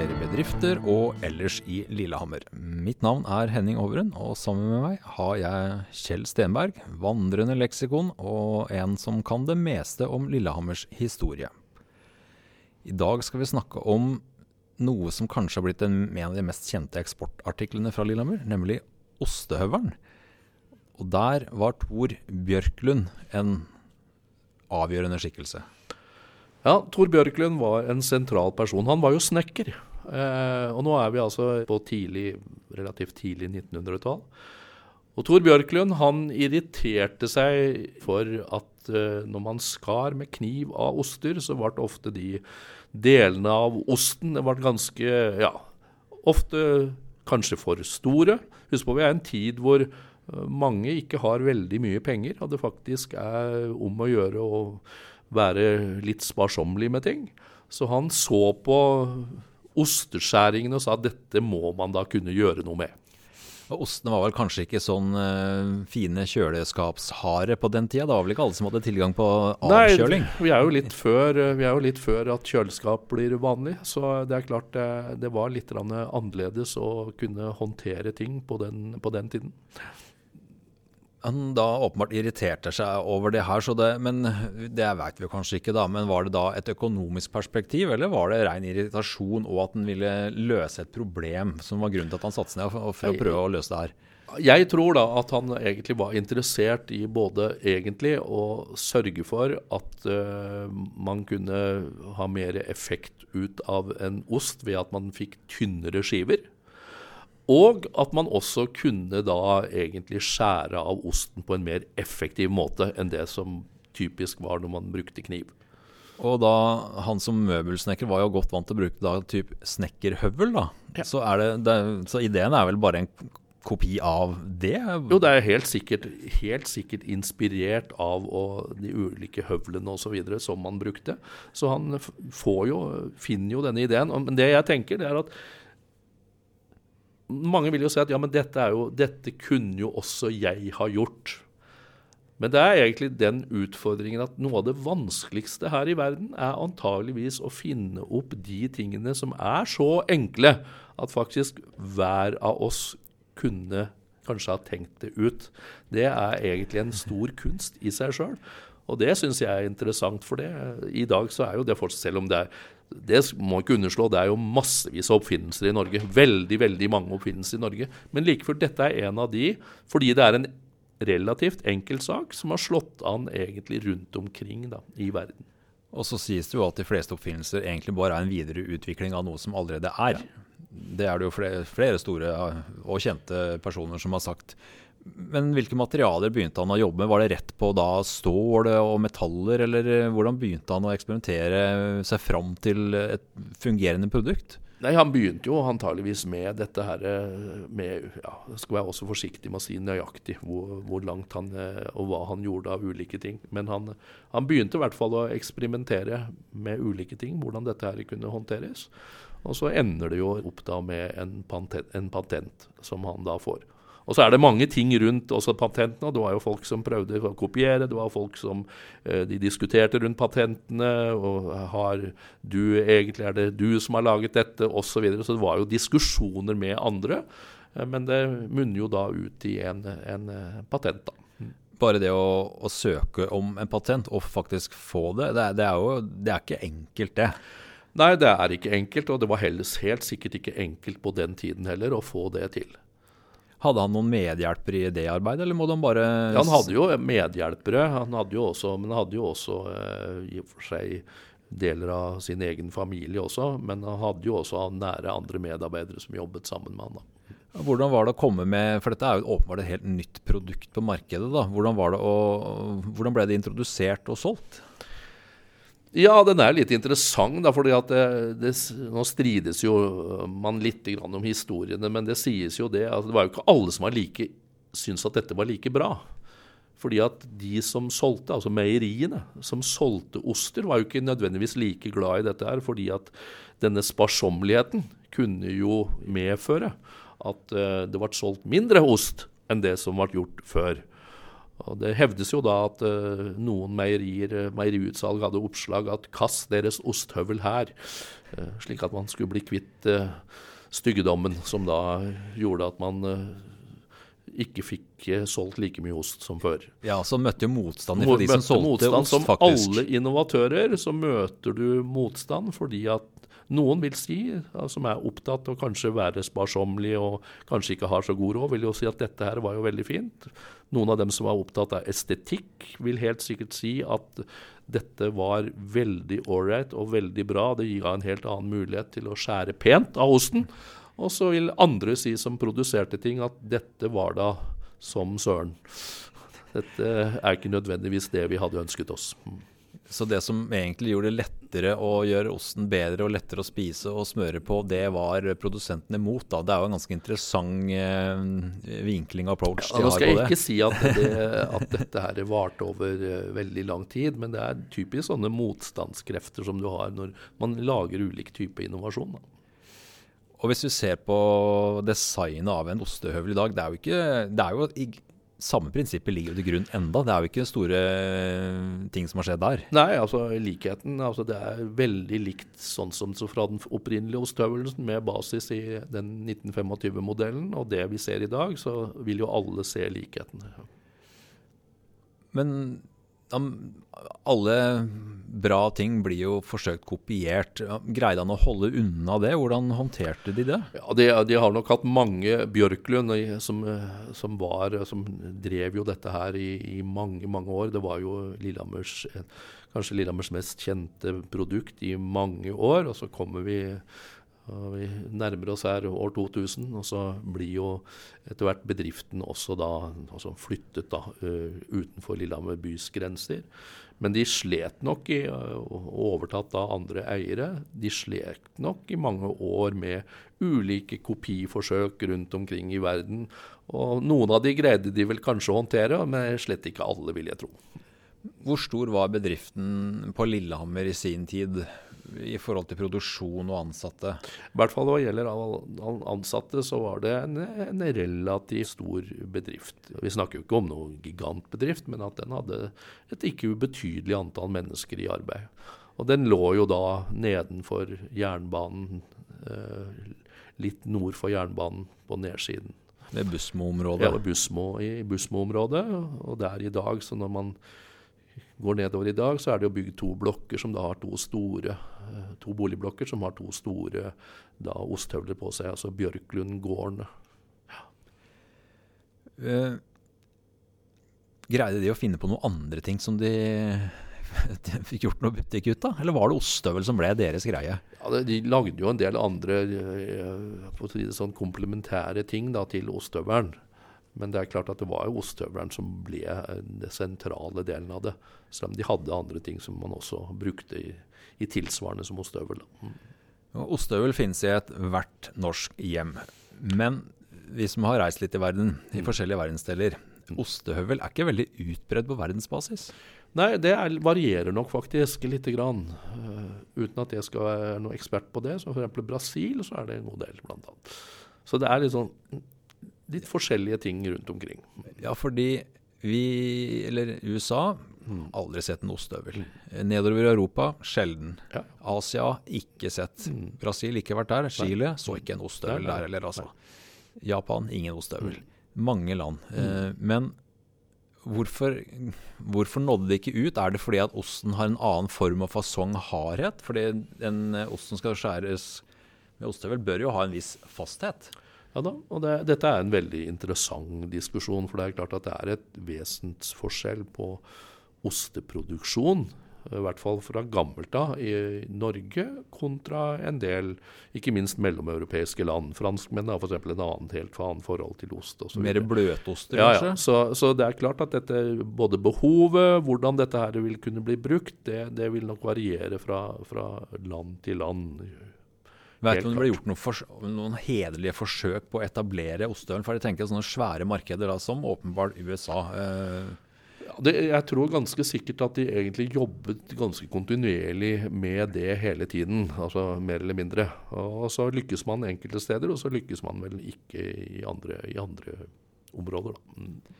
skjer bedrifter og ellers i Lillehammer. Mitt navn er Henning Overen, og sammen med meg har jeg Kjell Stenberg, vandrende leksikon og en som kan det meste om Lillehammers historie. I dag skal vi snakke om noe som kanskje har blitt en, en av de mest kjente eksportartiklene fra Lillehammer, nemlig ostehøvelen. Og der var Tor Bjørklund en avgjørende skikkelse. Ja, Tor Bjørklund var en sentral person. Han var jo snekker. Eh, og nå er vi altså på tidlig, relativt tidlig 1900-tall. Og Tor Bjørklund han irriterte seg for at eh, når man skar med kniv av oster, så ble ofte de delene av osten det ble ganske Ja, ofte kanskje for store. Husk på vi er en tid hvor eh, mange ikke har veldig mye penger, og det faktisk er om å gjøre å være litt sparsommelig med ting. Så han så på osteskjæringene og sa at dette må man da kunne gjøre noe med. Og Ostene var vel kanskje ikke sånn uh, fine kjøleskapshare på den tida? Det var vel ikke alle som hadde tilgang på avkjøling? Nei, vi er jo litt før, er jo litt før at kjøleskap blir vanlig. Så det er klart det, det var litt annerledes å kunne håndtere ting på den, på den tiden han da åpenbart irriterte seg over det her, det, men det vet vi kanskje ikke, da. Men var det da et økonomisk perspektiv, eller var det ren irritasjon og at han ville løse et problem som var grunnen til at han satte seg ned for, for å prøve å løse det her? Jeg tror da at han egentlig var interessert i både egentlig å sørge for at uh, man kunne ha mer effekt ut av en ost ved at man fikk tynnere skiver. Og at man også kunne da egentlig skjære av osten på en mer effektiv måte enn det som typisk var når man brukte kniv. Og da, han som møbelsnekker var jo godt vant til å bruke da typ snekkerhøvel, da. Ja. Så, det, det, så, ideen er vel bare en kopi av det? Jo, det er helt sikkert, helt sikkert inspirert av og de ulike høvlene osv. som man brukte. Så han får jo, finner jo denne ideen. Men det jeg tenker, det er at mange vil jo si at ja, men dette, jo, dette kunne jo også jeg ha gjort. Men det er egentlig den utfordringen at noe av det vanskeligste her i verden er antageligvis å finne opp de tingene som er så enkle at faktisk hver av oss kunne kanskje har tenkt det ut. Det er egentlig en stor kunst i seg sjøl. Og det syns jeg er interessant, for det. I dag så er jo det fortsatt, selv om det er det må ikke underslå, det er jo massevis av oppfinnelser i Norge. Veldig, veldig mange oppfinnelser i Norge. Men like fullt, dette er en av de, fordi det er en relativt enkel sak som har slått an egentlig rundt omkring da, i verden. Og så sies det jo at de fleste oppfinnelser egentlig bare er en videre utvikling av noe som allerede er. Ja. Det er det jo flere, flere store og kjente personer som har sagt. Men hvilke materialer begynte han å jobbe med? Var det rett på da stål og metaller, eller eh, hvordan begynte han å eksperimentere seg fram til et fungerende produkt? Nei, Han begynte jo antageligvis med dette her eh, med ja, Skal være også forsiktig med å si nøyaktig hvor, hvor, langt han eh, og hva han gjorde av ulike ting. Men han, han begynte i hvert fall å eksperimentere med ulike ting, hvordan dette her kunne håndteres. Og så ender det jo opp da med en patent, en patent som han da får. Og så er det mange ting rundt også patentene. Det var jo folk som prøvde å kopiere, det var folk som eh, de diskuterte rundt patentene. og har du, Egentlig er det du som har laget dette, osv. Så, videre. så det var jo diskusjoner med andre. Eh, men det munner jo da ut i en, en eh, patent, da. Bare det å, å, søke om en patent og faktisk få det, det, det er jo det er ikke enkelt, det. Nei, det er ikke enkelt, og det var helt sikkert ikke enkelt på den tiden heller å få det til. Hadde han noen medhjelpere i det arbeidet, eller må de bare ja, Han hadde jo medhjelpere, han hadde jo også, men han hadde jo også eh, i og for seg deler av sin egen familie også. Men han hadde jo også nære andre medarbeidere som jobbet sammen med han. da. Hvordan var det å komme med, for dette er jo åpenbart et helt nytt produkt på markedet. da. Hvordan, var det å, hvordan ble det introdusert og solgt? Ja, den er litt interessant, da, fordi at det, det, nå strides jo man litt om historiene, men det sies jo det at det var jo ikke alle som like, syntes at dette var like bra. Fordi at de som solgte, altså meieriene, som solgte oster, var jo ikke nødvendigvis like glad i dette her, fordi at denne sparsommeligheten kunne jo medføre at uh, det ble solgt mindre ost enn det som ble gjort før. Og Det hevdes jo da at uh, noen meierier, uh, meieriutsalg hadde oppslag at 'kast deres osthøvel her', uh, slik at man skulle bli kvitt styggedommen som da gjorde at man ikke fikk solgt like mye ost som før. Ja, Så møtte jo motstand fra de som solgte motstand, ost, faktisk. Som alle innovatører så møter du motstand fordi at noen vil si, som er opptatt av kanskje være sparsommelig og kanskje ikke har så god råd, vil jo si at dette her var jo veldig fint. Noen av dem som er opptatt av estetikk, vil helt sikkert si at dette var veldig ålreit og veldig bra. Det ga en helt annen mulighet til å skjære pent av osten. Og så vil andre si som produserte ting, at dette var da som søren. Dette er ikke nødvendigvis det vi hadde ønsket oss. Så det som egentlig gjorde det lettere å gjøre osten bedre og lettere å spise og smøre på, det var produsentene imot. da. Det er jo en ganske interessant eh, vinkling og approach ja, de har på det. Nå skal jeg ikke si at, det, at dette her varte over uh, veldig lang tid, men det er typisk sånne motstandskrefter som du har når man lager ulik type innovasjon. da. Og Hvis vi ser på designet av en ostehøvel i dag, det er jo, ikke, det er jo samme prinsippet ligger jo til grunn enda. Det er jo ikke store eh, ting som har skjedd der. Nei, altså likheten altså Det er veldig likt sånn som så fra den opprinnelige ostehøvelsen med basis i den 1925-modellen. Og det vi ser i dag, så vil jo alle se likheten. Men alle bra ting blir jo forsøkt kopiert. Greide han å holde unna det? Hvordan håndterte de det? Ja, De, de har nok hatt mange Bjørklund som, som, var, som drev jo dette her i, i, mange, mange år. Det var jo Lillehammers, kanskje Lillehammers mest kjente produkt i mange år. Og så kommer vi vi nærmer oss her år 2000, og så blir jo etter hvert bedriften også da også flyttet da, utenfor Lillehammer bys grenser. Men de slet nok i og overtatt av andre eiere. De slet nok i mange år med ulike kopiforsøk rundt omkring i verden. Og noen av de greide de vel kanskje å håndtere, men slett ikke alle, vil jeg tro. Hvor stor var bedriften på Lillehammer i sin tid? I forhold til produksjon og ansatte? I hvert fall hva gjelder ansatte, så var det en, en, relativt stor bedrift. Vi snakker jo ikke om noen gigantbedrift, men at den hadde et ikke ubetydelig antall mennesker i arbeid. Og den lå jo da nedenfor jernbanen, eh, litt nord for jernbanen på nedsiden. Ved Bussmo-området? Ja, Busmo i Bussmo-området. Og der i dag, så når man går nedover i dag, så er det jo bygd to blokker som da har to store eh, to boligblokker som har to store da osthøvler på seg, altså Bjørklund gården. Ja. Uh, greide de å finne på noen andre ting som de, de fikk gjort noe butikk ut av? Eller var det ostehøvel som ble deres greie? Ja, De lagde jo en del andre uh, sånn komplementære ting da, til ostehøvelen. Men det er klart at det var jo ostehøvelen som ble den sentrale delen av det. Selv om de hadde andre ting som man også brukte i, i tilsvarende som ostehøvel. Mm. Ostehøvel finnes i ethvert norsk hjem. Men vi som har reist litt i verden, i mm. forskjellige verdensdeler, mm. ostehøvel er ikke veldig utbredt på verdensbasis? Nei, det er, varierer nok faktisk lite grann. Uh, uten at jeg skal være noen ekspert på det. Så f.eks. Brasil så er det en god del, blant annet. Så det er litt sånn litt forskjellige ting rundt omkring. Ja, fordi vi, eller USA, aldri sett en ostehøvel. Nedover i Europa, sjelden. Ja. Asia, ikke sett. Mm. Brasil, ikke vært der. Chile, så ikke en ostehøvel der heller, altså. Japan, ingen ostehøvel. Mm. Mange land. Mm. Eh, men hvorfor, hvorfor, nådde det ikke ut? Er det fordi at osten har en annen form og fasong hardhet? Fordi den osten skal skjæres med ostehøvel, bør jo ha en viss fasthet. Ja da, og det, Dette er en veldig interessant diskusjon. For det er klart at det er et vesensforskjell på osteproduksjon, i hvert fall fra gammelt av, i Norge kontra en del, ikke minst mellomeuropeiske land. Franskmennene har f.eks. en annen helt annen forhold til ost. Og så Mer bløtoster, ja, kanskje? Ja, så, så, det er klart at dette, både behovet, hvordan dette her vil kunne bli brukt, det, det vil nok variere fra, fra land til land Vet du om det ble gjort noen, noen hederlige forsøk på å etablere ostehøvel? For jeg tenker sånne svære markeder da, som åpenbart USA. Eh. Det, jeg tror ganske sikkert at de egentlig jobbet ganske kontinuerlig med det hele tiden. altså Mer eller mindre. Og så lykkes man enkelte steder, og så lykkes man vel ikke i andre, i andre områder. da.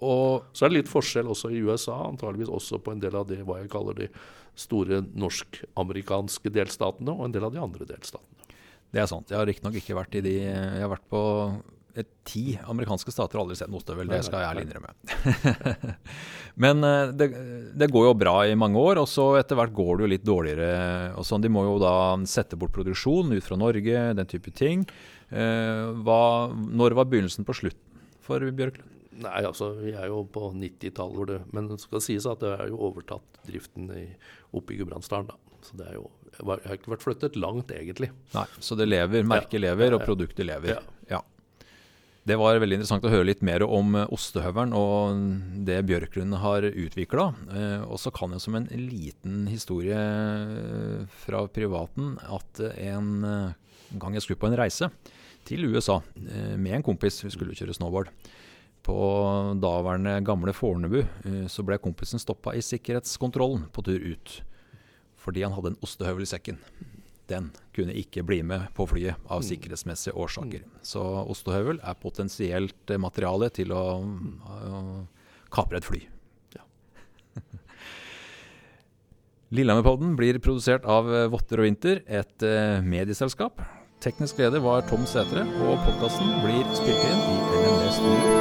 Og Så er det litt forskjell også i USA, antageligvis også på en del av det hva jeg kaller de store norsk-amerikanske delstatene, og en del av de andre delstatene. det er sant. Jeg har riktignok ikke vært i de Jeg har vært på et, ti amerikanske stater og aldri sett noe støvel. Det skal jeg ærlig innrømme. Men eh, det, det går jo bra i mange år, og så etter hvert går det jo litt dårligere. Og sånn, De må jo da sette bort produksjon ut fra Norge, den type ting. Eh, hva, når var begynnelsen på slutten for Bjørklund? Nei, altså, vi er jo på 90-tallet, hvor det Men det skal sies at det er jo overtatt driften i, oppe i Gudbrandsdalen, da. Så det er jo Jeg har ikke vært flyttet langt, egentlig. Nei, Så det lever, merket Ja, lever, og produktet lever. Ja. Ja. Det var veldig interessant å høre litt mer om eh, ostehøvelen og det Bjørklund har utvikla. Eh, og så kan jeg som en liten historie eh, fra privaten at en gang jeg skulle på en reise til USA med en kompis, vi skulle kjøre snowboard. På daværende gamle Fornebu eh, så ble kompisen stoppa i sikkerhetskontrollen på tur ut. Fordi han hadde en ostehøvel i sekken. Den kunne ikke bli med på flyet av sikkerhetsmessige årsaker. Så ostehøvel er potensielt eh, materiale til å, å kapre et fly. Ja. Lillehammerpodden blir produsert av eh, Votter og Vinter, et eh, medieselskap. Teknisk leder var Tom Sætre, og podkasten blir spilt inn i LND Studio.